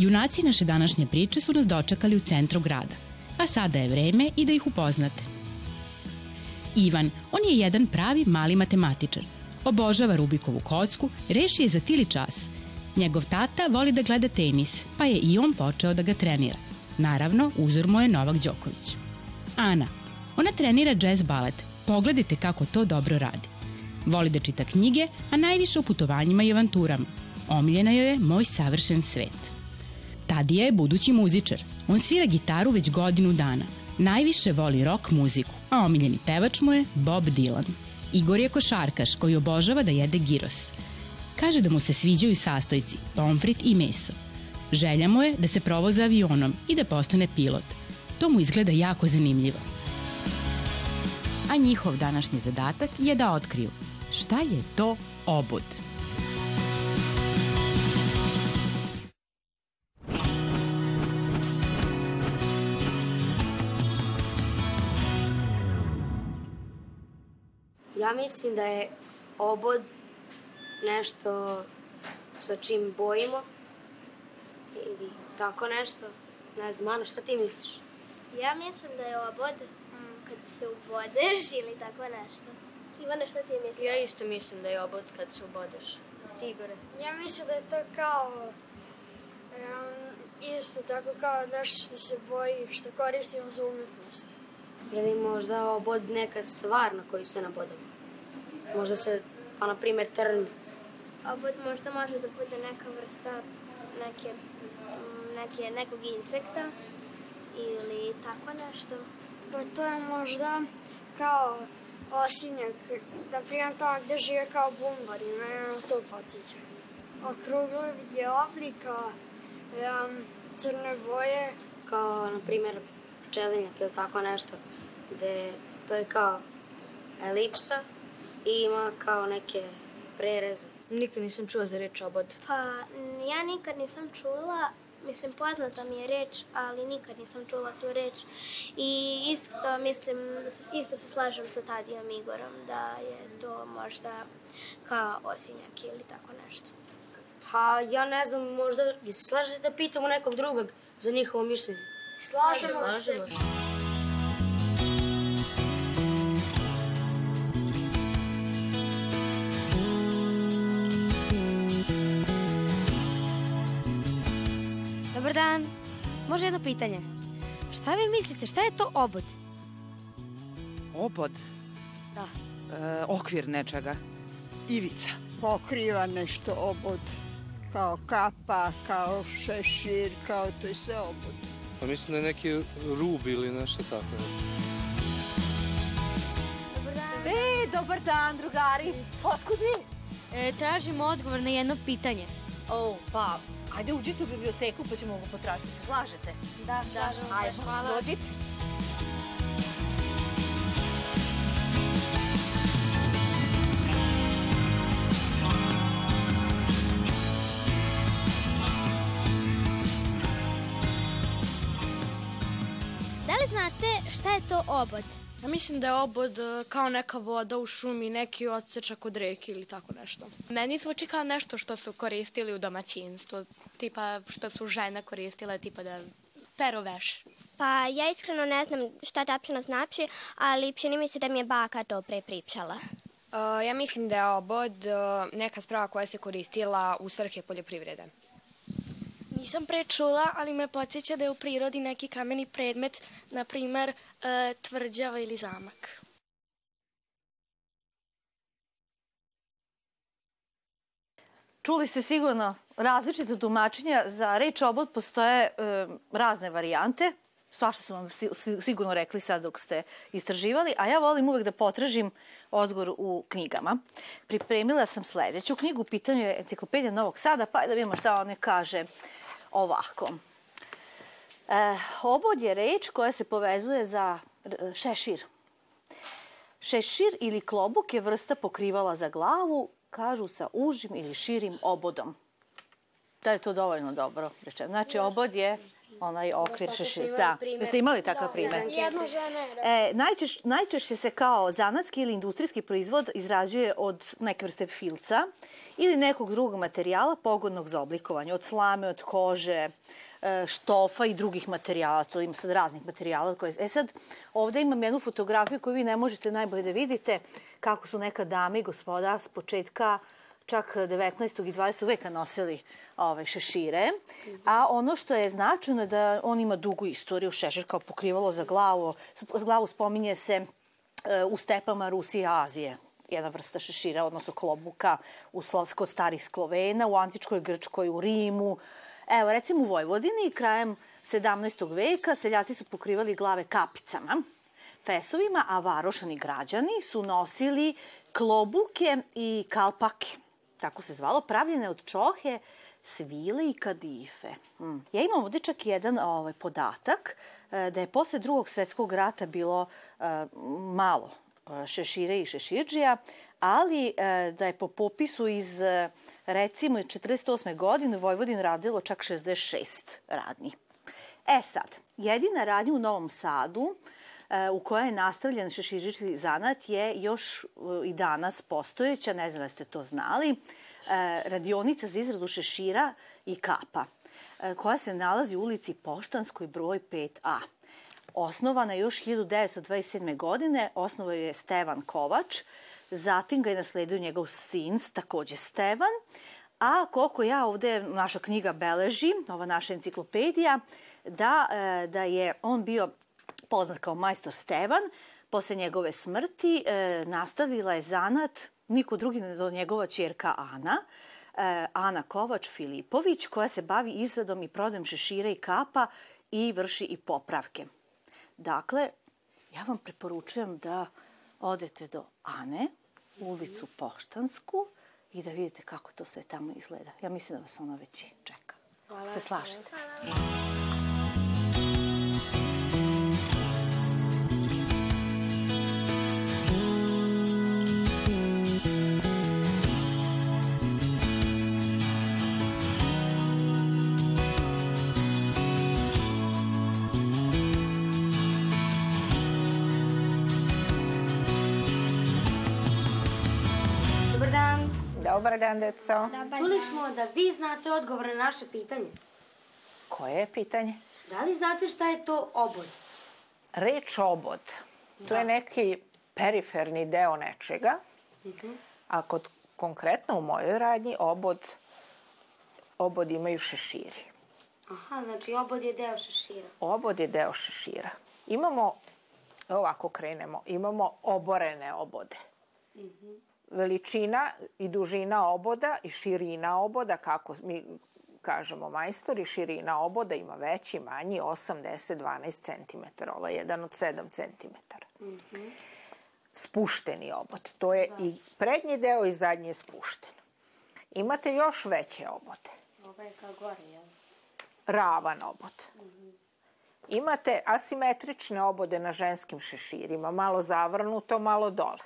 Junaci naše današnje priče su nas dočekali u centru grada, a sada je vreme i da ih upoznate. Ivan, on je jedan pravi mali matematičar. Obožava Rubikovu kocku, reši je za tili čas. Njegov tata voli da gleda tenis, pa je i on počeo da ga trenira. Naravno, uzor mu je Novak Đoković. Ana, ona trenira jazz balet. Pogledajte kako to dobro radi. Voli da čita knjige, a najviše o putovanjima i avanturama. Omiljena joj je Moj savršen svet. Tadija je budući muzičar. On svira gitaru već godinu dana. Najviše voli rock muziku, a omiljeni pevač mu je Bob Dylan. Igor je košarkaš koji obožava da jede giros. Kaže da mu se sviđaju sastojci, pomfrit i meso. Želja mu je da se provoza avionom i da postane pilot. To mu izgleda jako zanimljivo. A njihov današnji zadatak je da otkriju šta je to obud. Ja mislim da je obod nešto sa čim bojimo ili tako nešto. Ne znam, Ana, šta ti misliš? Ja mislim da je obod mm, kad se ubodeš ili tako nešto. Ivana, šta ti misliš? Ja isto mislim da je obod kad se ubodeš. Ti, Igore? Ja mislim da je to kao um, isto tako kao nešto što se boji, što koristimo za umetnost. Ili možda obod neka stvar na koju se nabodamo. Možda se, pa na primer, trn. Obod možda može da bude neka vrsta neke, mm, neke, nekog insekta ili tako nešto. Pa to je možda kao osinjak, na primjer tamo gde žive kao bumbari, mene na to podsjeća. Okruglo je oblika, um, crne boje. Kao, na primer, pčelinjak ili tako nešto. Gde to je kao elipsa i ima kao neke prereze. Nikad nisam čula za reč obod. Pa ja nikad nisam čula, mislim poznata mi je reč, ali nikad nisam čula tu reč. I isto mislim, isto se slažem sa Tadijom Igorom da je to možda kao osinjak ili tako nešto. Pa, ja ne znam, možda, se slažete da pitamo nekog drugog za njihovo mišljenje? Slažemo se. Slažemo se. Dobar Može jedno pitanje. Šta vi mislite, šta je to obod? Obod? Da. E, okvir nečega. Ivica. pokriva nešto obod, kao kapa, kao šešir, kao to je sve obod. Pa mislim da je neki rub ili nešto tako. Dobar dan. E, dobar dan, drugari. Otkud vi? E, tražimo odgovor na jedno pitanje. O, pa, ajde uđite u biblioteku pa ćemo ovo potražiti. Se slažete? Da, slažemo se. Ajde, Hvala. dođite. Da li znate šta je to obod? Ja mislim da je obod e, kao neka voda u šumi, neki odsečak od reke ili tako nešto. Meni zvuči kao nešto što su koristili u domaćinstvu, tipa što su žene koristile, tipa da peru veš. Pa ja iskreno ne znam šta tačno znači, ali čini mi se da mi je baka to pre pričala. Uh, ja mislim da je obod uh, neka sprava koja se koristila u svrhe poljoprivrede. Nisam pre čula, ali me podsjeća da je u prirodi neki kameni predmet, na primer e, tvrđava ili zamak. Čuli ste sigurno različite tumačenja. Za reč obod postoje e, razne varijante. Svašta su vam si- si- sigurno rekli sad dok ste istraživali, a ja volim uvek da potražim odgovor u knjigama. Pripremila sam sledeću knjigu, u pitanju je enciklopedija Novog Sada, pa da vidimo šta one kaže ovako. E, obod je reč koja se povezuje za r- šešir. Šešir ili klobuk je vrsta pokrivala za glavu, kažu sa užim ili širim obodom. Da je to dovoljno dobro rečeno? Znači, obod je onaj okvir šešir. Da. Jeste imali takav primer? Jedna žena je E, najčeš, najčešće se kao zanatski ili industrijski proizvod izrađuje od neke vrste filca ili nekog drugog materijala pogodnog za oblikovanje, od slame, od kože, e, štofa i drugih materijala, to ima sad raznih materijala. Koje... E sad, ovde imam jednu fotografiju koju vi ne možete najbolje da vidite, kako su neka dame i gospoda s početka čak 19. i 20. veka nosili ove šešire. A ono što je značajno je da on ima dugu istoriju, šešir kao pokrivalo za glavu. Za glavu spominje se e, u stepama Rusije i Azije jedna vrsta šešira, odnosno klobuka u Slo- kod starih Slovena, u antičkoj Grčkoj, u Rimu. Evo, recimo u Vojvodini, krajem 17. veka, seljaci su pokrivali glave kapicama, fesovima, a varošani građani su nosili klobuke i kalpake, tako se zvalo, pravljene od čohe, svile i kadife. Mm. Ja imam ovde čak jedan ovaj, podatak e, da je posle drugog svetskog rata bilo e, malo e, šešire i šeširđija, ali da je po popisu iz recimo iz 48. godine u Vojvodini radilo čak 66 radnji. E sad, jedina radnja u Novom Sadu e, u kojoj je nastavljen šeširički zanat je još e, i danas postojeća, ne znam da ste to znali, e, radionica za izradu šešira i kapa, e, koja se nalazi u ulici Poštanskoj broj 5A. Osnovana je još 1927. godine, osnovao je Stevan Kovač, zatim ga je nasledio njegov sin, takođe Stevan, a koliko ja ovde, naša knjiga beleži, ova naša enciklopedija, da, da je on bio poznat kao majstor Stevan, posle njegove smrti e, nastavila je zanat niko drugi nego njegova čerka Ana, e, Ana Kovač Filipović, koja se bavi izradom i prodajom šešira i kapa i vrši i popravke. Dakle, ja vam preporučujem da odete do Ane, u ulicu Poštansku i da vidite kako to sve tamo izgleda. Ja mislim da vas ona već čeka. Hvala. Se slažete? Dobar Dobar dan, deco. Čuli smo da vi znate odgovor na naše pitanje. Koje je pitanje? Da li znate šta je to obod? Reč obod. To je neki periferni deo nečega. A kod, konkretno u mojoj radnji obod, obod imaju šeširi. Aha, znači obod je deo šešira. Obod je deo šešira. Imamo, ovako krenemo, imamo oborene obode. Veličina i dužina oboda i širina oboda, kako mi kažemo majstori, širina oboda ima veći, manji, 8, 10, 12 cm. Ovo je jedan od 7 cm. Spušteni obod. To je i prednji deo i zadnji je spušten. Imate još veće obode. Ovo je kao gore, jel? ravan obod. Imate asimetrične obode na ženskim šeširima, malo zavrnuto, malo dole.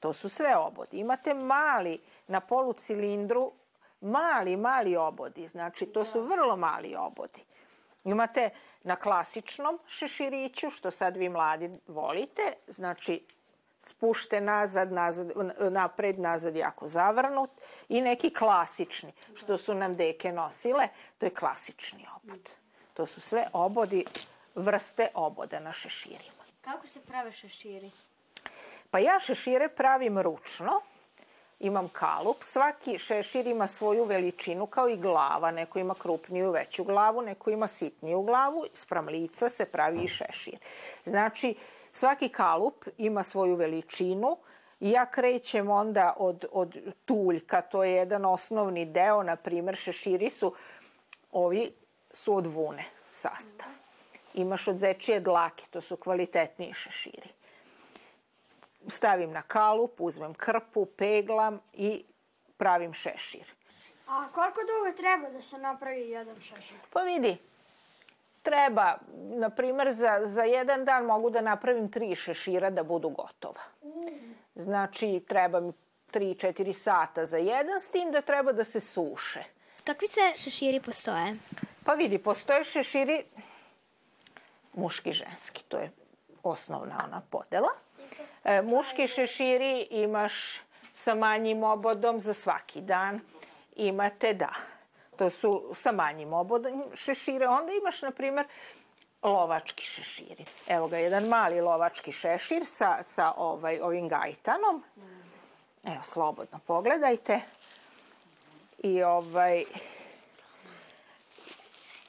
To su sve obodi. Imate mali na polucilindru, mali, mali obodi. Znači, to su vrlo mali obodi. Imate na klasičnom šeširiću, što sad vi mladi volite, znači spušten nazad, nazad, napred, nazad jako zavrnut i neki klasični, što su nam deke nosile, to je klasični obod. To su sve obodi, vrste oboda na šeširima. Kako se prave šeširi? Pa ja šešire pravim ručno, imam kalup, svaki šešir ima svoju veličinu kao i glava, neko ima krupniju, veću glavu, neko ima sitniju glavu, sprem lica se pravi i šešir. Znači, svaki kalup ima svoju veličinu i ja krećem onda od, od tuljka, to je jedan osnovni deo, na primer šeširi su, ovi su od vune sastav. Imaš od zečije dlake, to su kvalitetniji šeširi stavim na kalup, uzmem krpu, peglam i pravim šešir. A koliko dugo treba da se napravi jedan šešir? Pa vidi, treba, na primer, za, za jedan dan mogu da napravim tri šešira da budu gotova. Znači, treba mi 3-4 sata za jedan, s tim da treba da se suše. Kakvi se šeširi postoje? Pa vidi, postoje šeširi muški ženski, to je osnovna ona podela. E, muški šeširi imaš sa manjim obodom za svaki dan. Imate, da, to su sa manjim obodom šešire. Onda imaš, na primer, lovački šeširi. Evo ga, jedan mali lovački šešir sa, sa ovaj, ovim gajtanom. Evo, slobodno pogledajte. I ovaj,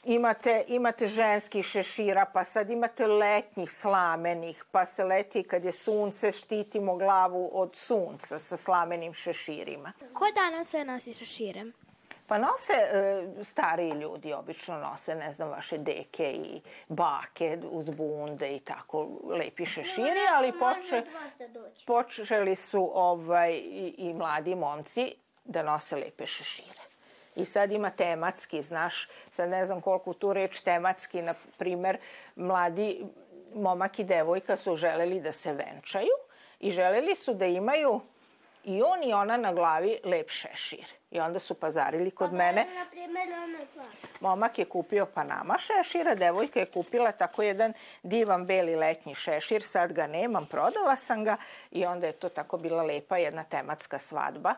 imate, imate ženskih šešira, pa sad imate letnjih slamenih, pa se leti kad je sunce, štitimo glavu od sunca sa slamenim šeširima. Ko danas sve nosi šešire? Pa nose e, stariji ljudi, obično nose, ne znam, vaše deke i bake uz bunde i tako lepi šeširi, ali poče, počeli su ovaj, i, i mladi momci da nose lepe šešire. I sad ima tematski, znaš, sad ne znam koliko tu reč tematski, na primer, mladi momak i devojka su želeli da se venčaju i želeli su da imaju i on i ona na glavi lep šešir. I onda su pazarili kod mene. Na primjer, ona. Momak je kupio Panama šešira, devojka je kupila tako jedan divan beli letnji šešir, sad ga nemam, prodala sam ga i onda je to tako bila lepa jedna tematska svadba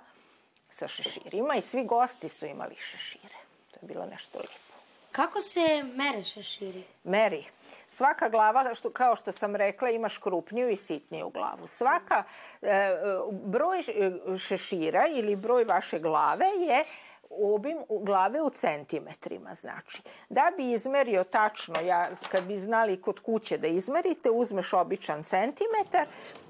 sa šeširima i svi gosti su imali šešire. To je bilo nešto lepo. Kako se mere šeširi? Meri. Svaka glava, što, kao što sam rekla, imaš krupniju i sitniju glavu. Svaka e, broj šešira ili broj vaše glave je obim glave u centimetrima, znači. Da bi izmerio tačno, ja, kad bi znali kod kuće da izmerite, uzmeš običan centimetar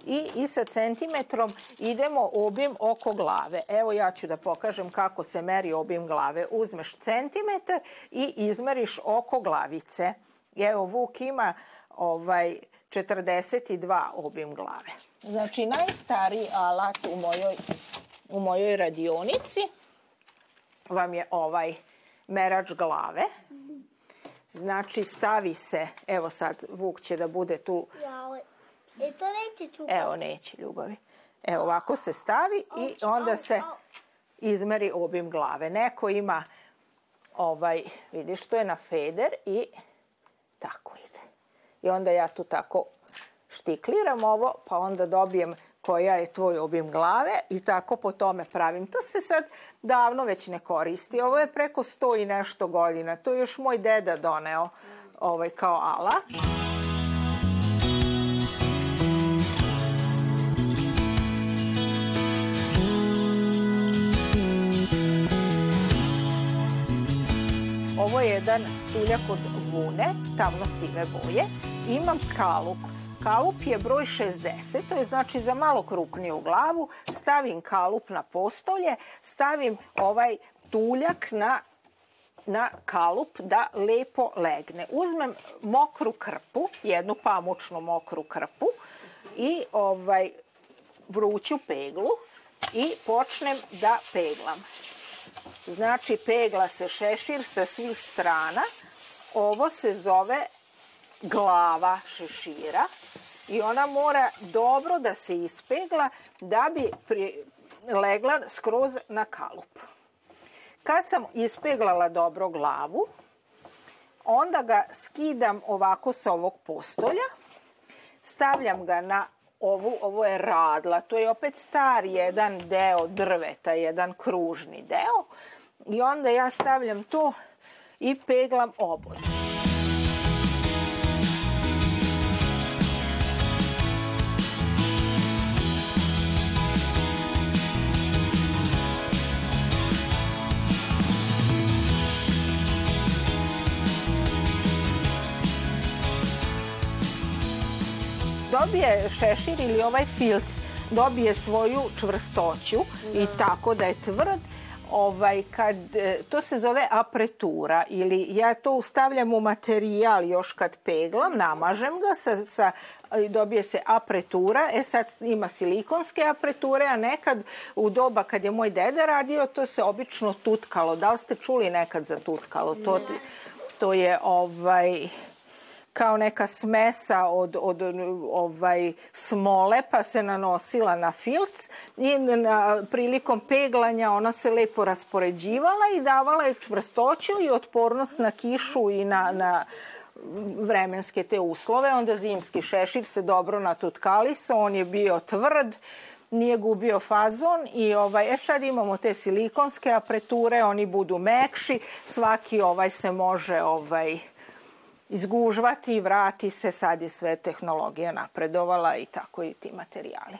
i, i sa centimetrom idemo obim oko glave. Evo ja ću da pokažem kako se meri obim glave. Uzmeš centimetar i izmeriš oko glavice. Evo, Vuk ima ovaj 42 obim glave. Znači, najstariji alat u mojoj, u mojoj radionici vam je ovaj merač glave. Znači, stavi se, evo sad, Vuk će da bude tu. Ja, e to neće čupati. Evo, neće, ljubavi. Evo, ovako se stavi i onda se izmeri obim glave. Neko ima, ovaj, vidiš, to je na feder i tako ide. I onda ja tu tako štikliram ovo, pa onda dobijem koja je tvoj obim glave i tako po tome pravim. To se sad davno već ne koristi. Ovo je preko sto i nešto godina. To je još moj deda doneo ovaj, kao alat. Jedan tuljak od vune, tamno sive boje. Imam kalup Kalup je broj 60, to je znači za malo krupniju glavu. Stavim kalup na postolje, stavim ovaj tuljak na na kalup da lepo legne. Uzmem mokru krpu, jednu pamučnu mokru krpu i ovaj vruću peglu i počnem da peglam. Znači pegla se šešir sa svih strana. Ovo se zove glava šešira i ona mora dobro da se ispegla da bi pri, legla skroz na kalup. Kad sam ispeglala dobro glavu, onda ga skidam ovako sa ovog postolja, stavljam ga na ovu, ovo je radla, to je opet star jedan deo drveta, jedan kružni deo i onda ja stavljam to i peglam obod. dobije šešir ili ovaj filc dobije svoju čvrstoću i tako da je tvrd, ovaj, kad, to se zove apretura ili ja to stavljam u materijal još kad peglam, namažem ga sa, sa dobije se apretura, e sad ima silikonske apreture, a nekad u doba kad je moj deda radio, to se obično tutkalo. Da li ste čuli nekad za tutkalo? To, što je ovaj kao neka smesa od, od ovaj smole pa se nanosila na filc i na, prilikom peglanja ona se lepo raspoređivala i davala je čvrstoću i otpornost na kišu i na, na vremenske te uslove. Onda zimski šešir se dobro natutkalisao, on je bio tvrd, nije gubio fazon i ovaj, e sad imamo te silikonske apreture, oni budu mekši, svaki ovaj se može ovaj, izgužvati i vrati se, sad je sve tehnologija napredovala i tako i ti materijali.